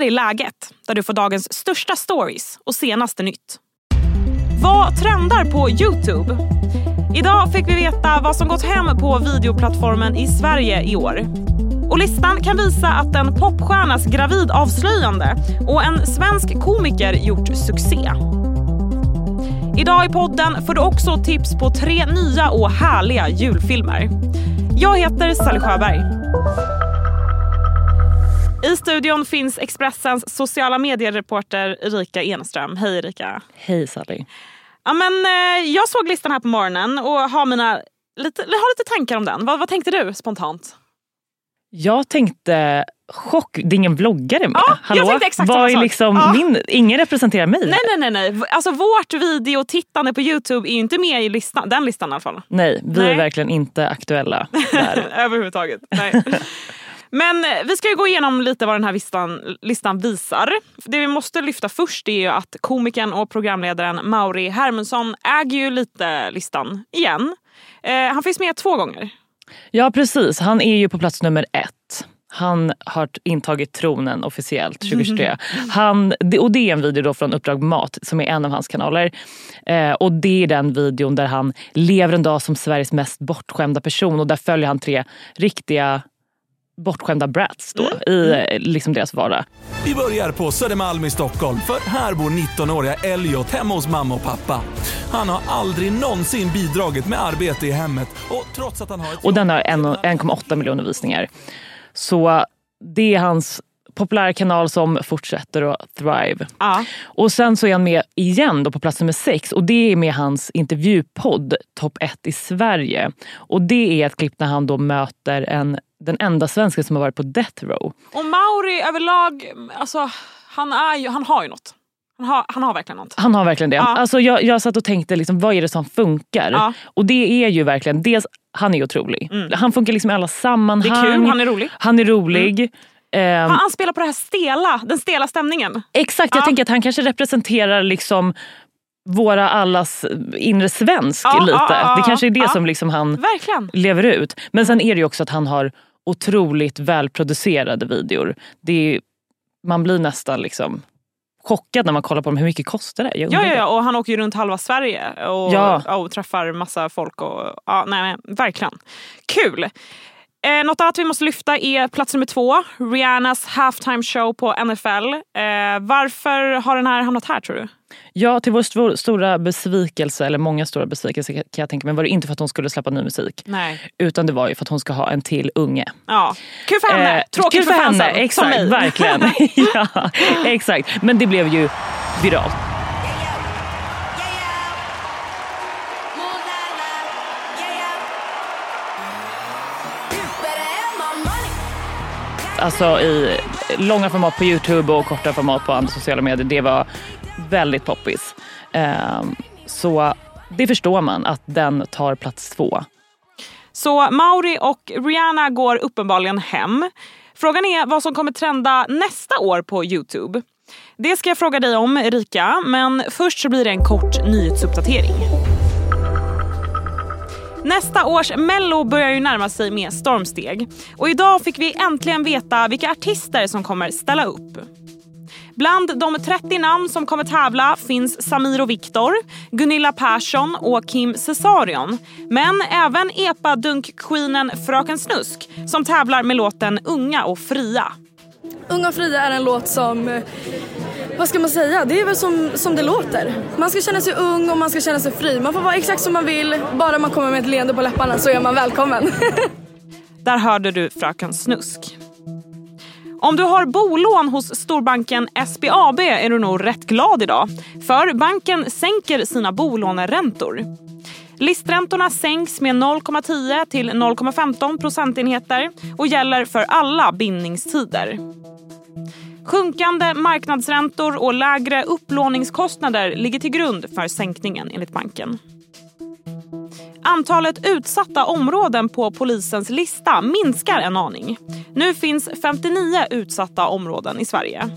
här är läget, där du får dagens största stories och senaste nytt. Vad trendar på Youtube? Idag fick vi veta vad som gått hem på videoplattformen i Sverige i år. Och listan kan visa att en popstjärnas gravidavslöjande och en svensk komiker gjort succé. Idag i podden får du också tips på tre nya och härliga julfilmer. Jag heter Sally Sjöberg. I studion finns Expressens sociala mediereporter Erika Enström. Hej Erika. Hej Sally. Ja, men, eh, jag såg listan här på morgonen och har, mina, lite, har lite tankar om den. Vad, vad tänkte du spontant? Jag tänkte chock, det är ingen vloggare med. Ja, Hallå? jag tänkte exakt Vad är liksom Ja. min, ingen representerar mig. Nej, nej, nej. nej. Alltså, vårt videotittande på Youtube är ju inte med i listan, den listan i alla fall. Nej, vi Nej. är verkligen inte aktuella där. Överhuvudtaget. Nej. Men eh, vi ska ju gå igenom lite vad den här listan, listan visar. Det vi måste lyfta först är ju att komikern och programledaren Mauri Hermundsson äger ju lite listan igen. Eh, han finns med två gånger. Ja precis, han är ju på plats nummer ett. Han har intagit tronen officiellt 2023. Han, det- och det är en video då från Uppdrag Mat som är en av hans kanaler. Eh, och det är den videon där han lever en dag som Sveriges mest bortskämda person och där följer han tre riktiga bortskämda brats då, i eh, liksom deras vardag. Vi börjar på Södermalm i Stockholm, för här bor 19-åriga Elliot hemma hos mamma och pappa. Han har aldrig någonsin bidragit med arbete i hemmet och trots att han har ett Och den har en- 1,8 miljoner visningar. Så det är hans populära kanal som fortsätter att thrive. Ja. Och sen så är han med igen då på plats nummer sex och det är med hans intervjupodd Topp 1 i Sverige. Och det är ett klipp när han då möter en, den enda svensken som har varit på death row. Och Mauri överlag, alltså, han, är ju, han har ju något. Han har, han har verkligen något. Han har verkligen det. Ja. Alltså jag, jag satt och tänkte, liksom, vad är det som funkar? Ja. Och det är ju verkligen, dels han är otrolig. Han funkar liksom i alla sammanhang. Mm. Det är kul, han är rolig. Han är rolig. Ehm, Han anspelar på det här stela, den stela stämningen. Exakt, jag Ja. tänker att han kanske representerar liksom våra allas inre svensk Ja, lite. ja, det kanske är det som liksom han Verkligen. lever ut. Men sen är det ju också att han har otroligt välproducerade videor. Det är, man blir nästan liksom chockad när man kollar på dem. Hur mycket kostar det? Ja, ja, ja, och han åker ju runt halva Sverige och, Ja. och träffar massa folk. Och, ja, nej, nej, verkligen. Kul! Eh, något annat vi måste lyfta är plats nummer två, Rihannas halftime show på NFL. Eh, varför har den här hamnat här tror du? Ja, till vår sto- stora besvikelse, eller många stora besvikelser kan jag tänka mig, var det inte för att hon skulle släppa ny musik. Nej. Utan det var ju för att hon ska ha en till unge. Ja. Kul för henne, Eh, tråkigt för, för fansen. henne, som exakt, mig. verkligen. ja, exakt. Men det blev ju viralt. Alltså i långa format på Youtube och korta format på andra sociala medier. Det var väldigt poppis. Ehm, så det förstår man att den tar plats två. Så Mauri och Rihanna går uppenbarligen hem. Frågan är vad som kommer trenda nästa år på Youtube. Det ska jag fråga dig om Erika, men först så blir det en kort nyhetsuppdatering. Nästa års Mello börjar ju närma sig med stormsteg. Och idag fick vi äntligen veta vilka artister som kommer ställa upp. Bland de 30 namn som kommer tävla finns Samir och Viktor, Gunilla Persson och Kim Cesarion. Men även epa-dunk-queenen Fröken Snusk som tävlar med låten Unga och fria. Unga och fria är en låt som, eh, vad ska man säga, det är väl som, som det låter. Man ska känna sig ung och man ska känna sig fri. Man får vara exakt som man vill, bara man kommer med ett leende på läpparna så är man välkommen. Där hörde du Fröken Snusk. Om du har bolån hos storbanken SBAB är du nog rätt glad idag. För banken sänker sina bolåneräntor. Listräntorna sänks med 0,10 till 0,15 procentenheter och gäller för alla bindningstider. Sjunkande marknadsräntor och lägre upplåningskostnader ligger till grund för sänkningen enligt banken. Antalet utsatta områden på polisens lista minskar en aning. Nu finns 59 utsatta områden i Sverige.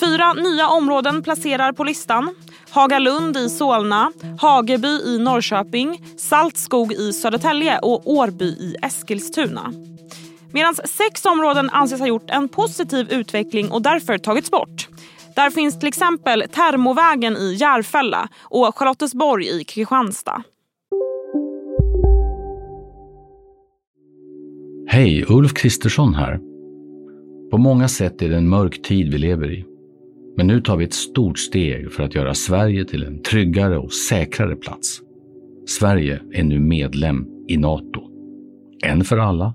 Fyra nya områden placerar på listan. Hagalund i Solna, Hageby i Norrköping, Saltskog i Södertälje och Årby i Eskilstuna. Medan sex områden anses ha gjort en positiv utveckling och därför tagits bort. Där finns till exempel Termovägen i Järfälla och Charlottesborg i Kristianstad. Hej, Ulf Kristersson här. På många sätt är det en mörk tid vi lever i. Men nu tar vi ett stort steg för att göra Sverige till en tryggare och säkrare plats. Sverige är nu medlem i Nato. En för alla,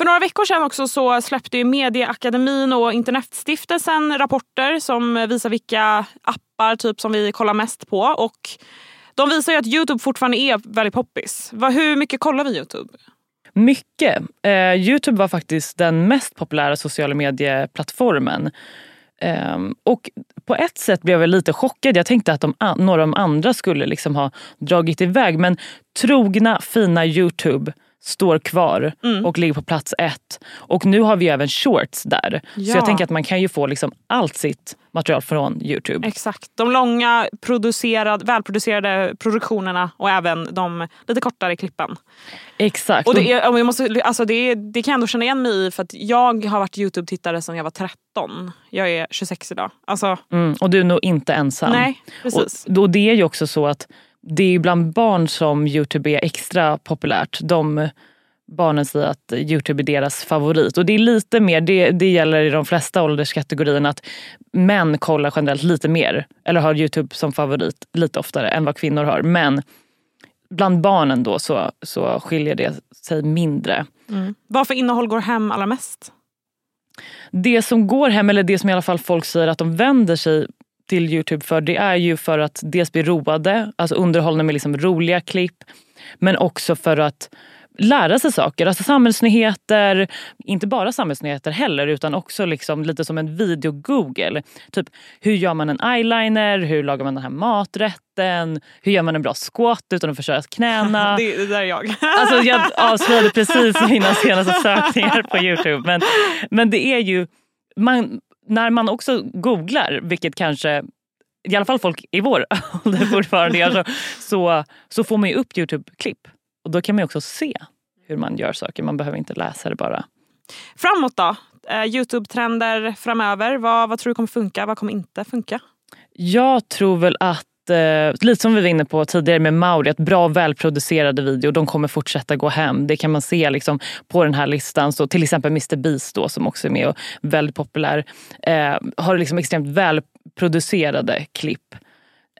För några veckor sedan också så släppte ju Medieakademin och Internetstiftelsen rapporter som visar vilka appar typ som vi kollar mest på. Och de visar ju att Youtube fortfarande är väldigt poppis. Hur mycket kollar vi Youtube? Mycket. Eh, Youtube var faktiskt den mest populära sociala medieplattformen. Eh, och på ett sätt blev jag lite chockad. Jag tänkte att de, några av de andra skulle liksom ha dragit iväg. Men trogna, fina Youtube står kvar mm. och ligger på plats ett. Och nu har vi även shorts där. Ja. Så jag tänker att man kan ju få liksom allt sitt material från Youtube. Exakt. De långa, producerad, välproducerade produktionerna och även de lite kortare klippen. Exakt. Och det, är, måste, alltså det, det kan jag ändå känna igen mig i för att jag har varit Youtube-tittare sedan jag var 13. Jag är 26 idag. Alltså... Mm, och du är nog inte ensam. Nej, precis. Och, och det är ju också så att det är bland barn som Youtube är extra populärt. De barnen säger att Youtube är deras favorit. Och det är lite mer, det, det gäller i de flesta ålderskategorierna att män kollar generellt lite mer. Eller har Youtube som favorit lite oftare än vad kvinnor har. Men bland barnen då så, så skiljer det sig mindre. Mm. Vad för innehåll går hem allra mest? Det som går hem, eller det som i alla fall folk säger att de vänder sig till Youtube för det är ju för att dels bli roade, alltså underhållna med liksom roliga klipp. Men också för att lära sig saker. Alltså samhällsnyheter, inte bara samhällsnyheter heller utan också liksom lite som en video-google. Typ hur gör man en eyeliner, hur lagar man den här maträtten, hur gör man en bra squat utan att förstöra knäna. det, det där är jag. alltså jag avslöjade precis mina senaste sökningar på Youtube. Men, men det är ju, man, när man också googlar, vilket kanske i alla fall folk i vår ålder fortfarande gör, så, så, så får man ju upp Youtube-klipp. Och då kan man också se hur man gör saker. Man behöver inte läsa det bara. Framåt då? Eh, Youtube-trender framöver. Vad, vad tror du kommer funka? Vad kommer inte funka? Jag tror väl att eh, lite som vi var inne på tidigare med Mauri, att bra välproducerade videor de kommer fortsätta gå hem. Det kan man se liksom på den här listan. Så till exempel Mr Beast då, som också är med och väldigt populär, eh, har liksom extremt välproducerade klipp.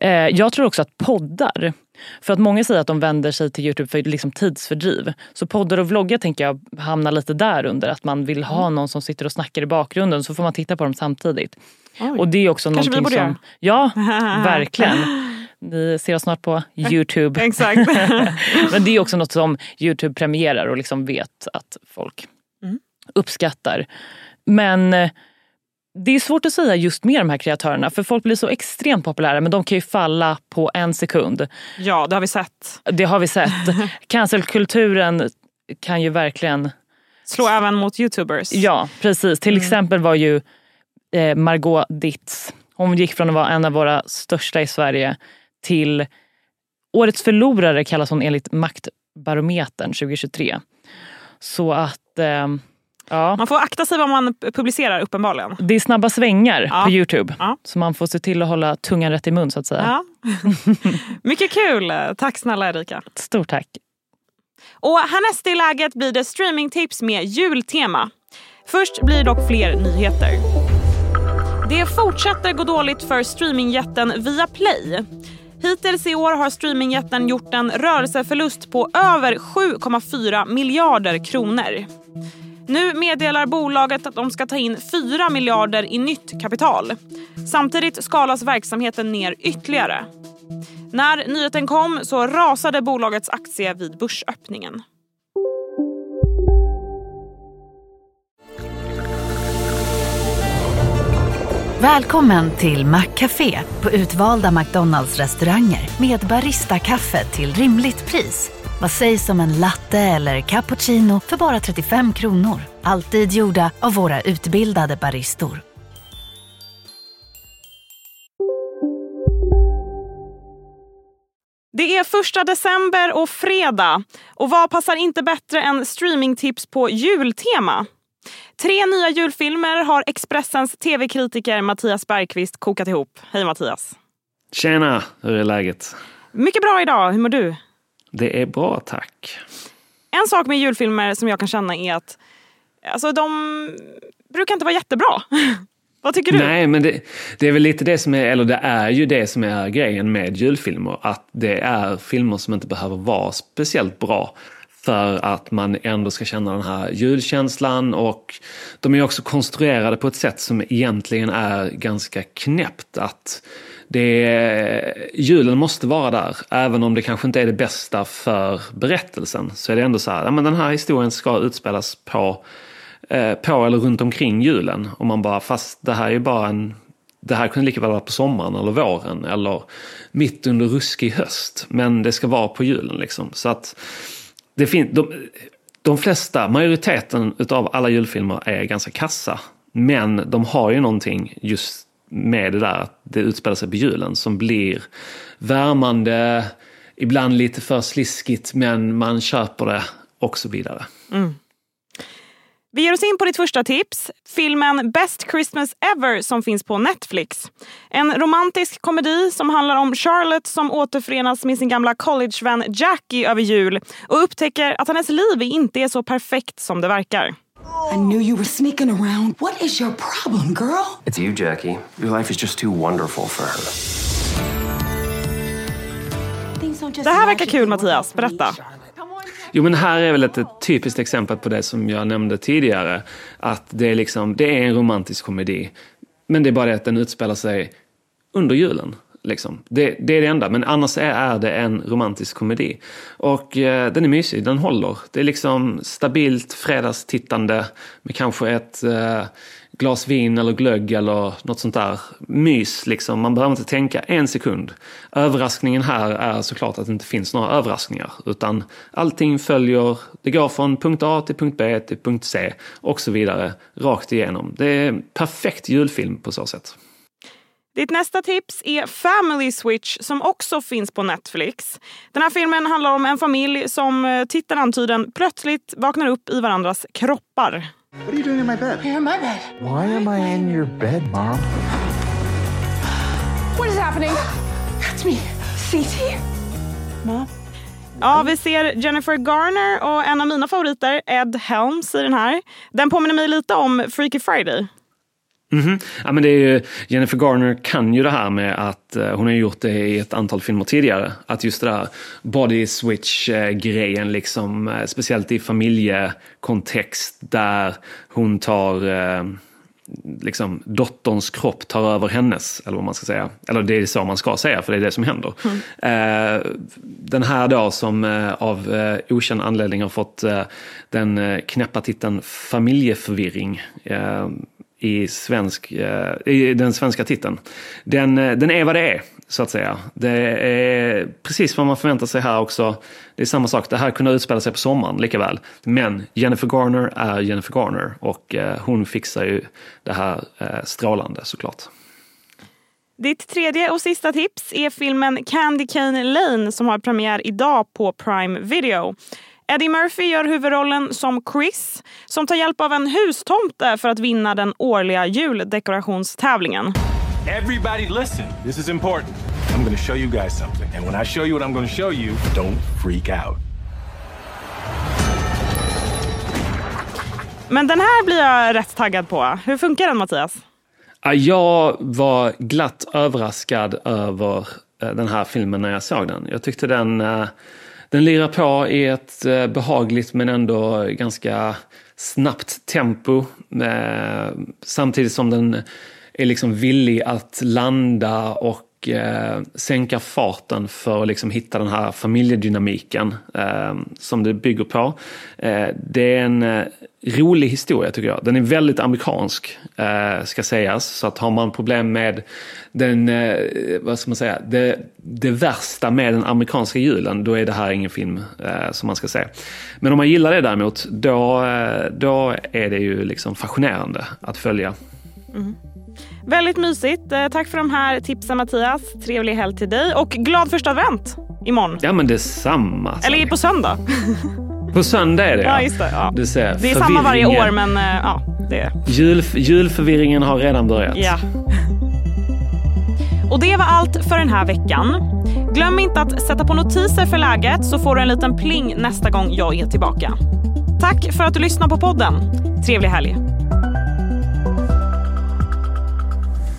Eh, jag tror också att poddar, för att många säger att de vänder sig till Youtube för liksom tidsfördriv. Så poddar och vloggar tänker jag hamnar lite där under. Att man vill ha mm. någon som sitter och snackar i bakgrunden så får man titta på dem samtidigt. Oj. Och det är också Kanske någonting vi borde som... Göra. Ja, verkligen. Ni ser oss snart på Youtube. Exakt. Men det är också något som Youtube premierar och liksom vet att folk mm. uppskattar. Men eh, det är svårt att säga just med de här kreatörerna för folk blir så extremt populära men de kan ju falla på en sekund. Ja, det har vi sett. Det har vi sett. Cancelkulturen kan ju verkligen... Slå även mot youtubers. Ja, precis. Till mm. exempel var ju eh, Margot Ditz, hon gick från att vara en av våra största i Sverige till Årets förlorare kallas hon enligt Maktbarometern 2023. Så att eh, Ja. Man får akta sig vad man publicerar uppenbarligen. Det är snabba svängar ja. på Youtube. Ja. Så man får se till att hålla tungan rätt i mun så att säga. Ja. Mycket kul! Tack snälla Erika. Stort tack. Och härnäst i läget blir det streamingtips med jultema. Först blir det dock fler nyheter. Det fortsätter gå dåligt för streamingjätten Viaplay. Hittills i år har streamingjätten gjort en rörelseförlust på över 7,4 miljarder kronor. Nu meddelar bolaget att de ska ta in 4 miljarder i nytt kapital. Samtidigt skalas verksamheten ner ytterligare. När nyheten kom så rasade bolagets aktie vid börsöppningen. Välkommen till Maccafé på utvalda McDonalds restauranger med Baristakaffe till rimligt pris. Vad sägs om en latte eller cappuccino för bara 35 kronor? Alltid gjorda av våra utbildade baristor. Det är första december och fredag. Och vad passar inte bättre än streamingtips på jultema? Tre nya julfilmer har Expressens tv-kritiker Mattias Bergqvist kokat ihop. Hej Mattias! Tjena! Hur är läget? Mycket bra idag. Hur mår du? Det är bra, tack. En sak med julfilmer som jag kan känna är att alltså, de brukar inte vara jättebra. Vad tycker du? Nej, men det, det, är väl lite det som är, eller det är ju det som är grejen med julfilmer. Att det är filmer som inte behöver vara speciellt bra för att man ändå ska känna den här julkänslan och de är också konstruerade på ett sätt som egentligen är ganska knäppt. Att det, julen måste vara där, även om det kanske inte är det bästa för berättelsen. Så är det ändå så här, ja, men den här historien ska utspelas på, eh, på eller runt omkring julen. Och man bara, fast det här är ju bara en det här kunde lika väl vara på sommaren eller våren eller mitt under ruskig höst. Men det ska vara på julen liksom. Så att det fin- de, de flesta, majoriteten av alla julfilmer är ganska kassa. Men de har ju någonting just med det där att det utspelar sig på julen som blir värmande, ibland lite för sliskigt men man köper det och så vidare. Mm. Vi ger oss in på ditt första tips. Filmen Best Christmas Ever som finns på Netflix. En romantisk komedi som handlar om Charlotte som återförenas med sin gamla collegevän Jackie över jul och upptäcker att hennes liv inte är så perfekt som det verkar. I knew you were sneaking around. What is your problem, girl? It's you, Jackie. Your life is just too wonderful for her. Det här verkar kul, Mattias. Berätta. Jo men här är väl ett, ett typiskt exempel på det som jag nämnde tidigare. Att det är, liksom, det är en romantisk komedi. Men det är bara det att den utspelar sig under julen. Liksom. Det, det, är det enda, men annars är, är det en romantisk komedi. Och eh, den är mysig, den håller. Det är liksom stabilt fredagstittande med kanske ett eh, glas vin eller glögg eller något sånt där. Mys liksom, man behöver inte tänka en sekund. Överraskningen här är såklart att det inte finns några överraskningar. Utan allting följer, det går från punkt A till punkt B till punkt C och så vidare rakt igenom. Det är en perfekt julfilm på så sätt. Ditt nästa tips är Family Switch som också finns på Netflix. Den här filmen handlar om en familj som eh, titeln antyder plötsligt vaknar upp i varandras kroppar. What are you doing in my bed? You're in my bed. Why am I in your bed, Mom? What is happening? That's me. CT? Mom? Ja, vi ser Jennifer Garner och en av mina favoriter, Ed Helms, i den här. Den påminner mig lite om Freaky Friday. Mm -hmm. ja, men det är ju, Jennifer Garner kan ju det här med att uh, hon har gjort det i ett antal filmer tidigare. Att just det där body switch-grejen, liksom, uh, speciellt i familjekontext där hon tar uh, liksom dotterns kropp tar över hennes, eller vad man ska säga. Eller det är så man ska säga, för det är det som händer. Mm. den här då som av okänd anledning har fått den knäppa titeln Familjeförvirring i, svensk, eh, i den svenska titeln. Den, eh, den är vad det är, så att säga. Det är precis vad man förväntar sig här också. Det är samma sak, det här kunde utspela sig på sommaren lika väl. Men Jennifer Garner är Jennifer Garner och eh, hon fixar ju det här strålande såklart. Ditt tredje och sista tips är filmen Candy Cane Lane som har premiär idag på Prime Video. Eddie Murphy gör huvudrollen som Chris som tar hjälp av en hustomte för att vinna den årliga juldekorationstävlingen. Everybody listen, this is important. I'm gonna show you guys something and when I show you what I'm gonna show you, don't freak out. Men den här blir jag rätt taggad på. Hur funkar den Mattias? Jag var glatt överraskad över eh, den här filmen när jag såg den. Jag tyckte den eh, den lirar på i ett eh, behagligt men ändå ganska snabbt tempo. Eh, samtidigt som den är liksom villig att landa och och eh, sänka farten för att liksom hitta den här familjedynamiken eh, som det bygger på. Eh, det är en eh, rolig historia tycker jag. Den är väldigt amerikansk eh, ska sägas. Så att har man problem med den, eh, vad ska man säga, det, det värsta med den amerikanska julen, då är det här ingen film eh, som man ska se. Men om man gillar det däremot, då, eh, då är det ju liksom fascinerande att följa. Mm. Väldigt mysigt. Eh, tack för de här tipsen Mattias. Trevlig helg till dig och glad första advent imorgon. Ja men detsamma. Eller på söndag. På söndag är det ja. Just det, ja. Du ser, det är samma varje år men eh, ja, det Jul, julförvirringen har redan börjat. Ja. Och det var allt för den här veckan. Glöm inte att sätta på notiser för läget så får du en liten pling nästa gång jag är tillbaka. Tack för att du lyssnar på podden. Trevlig helg.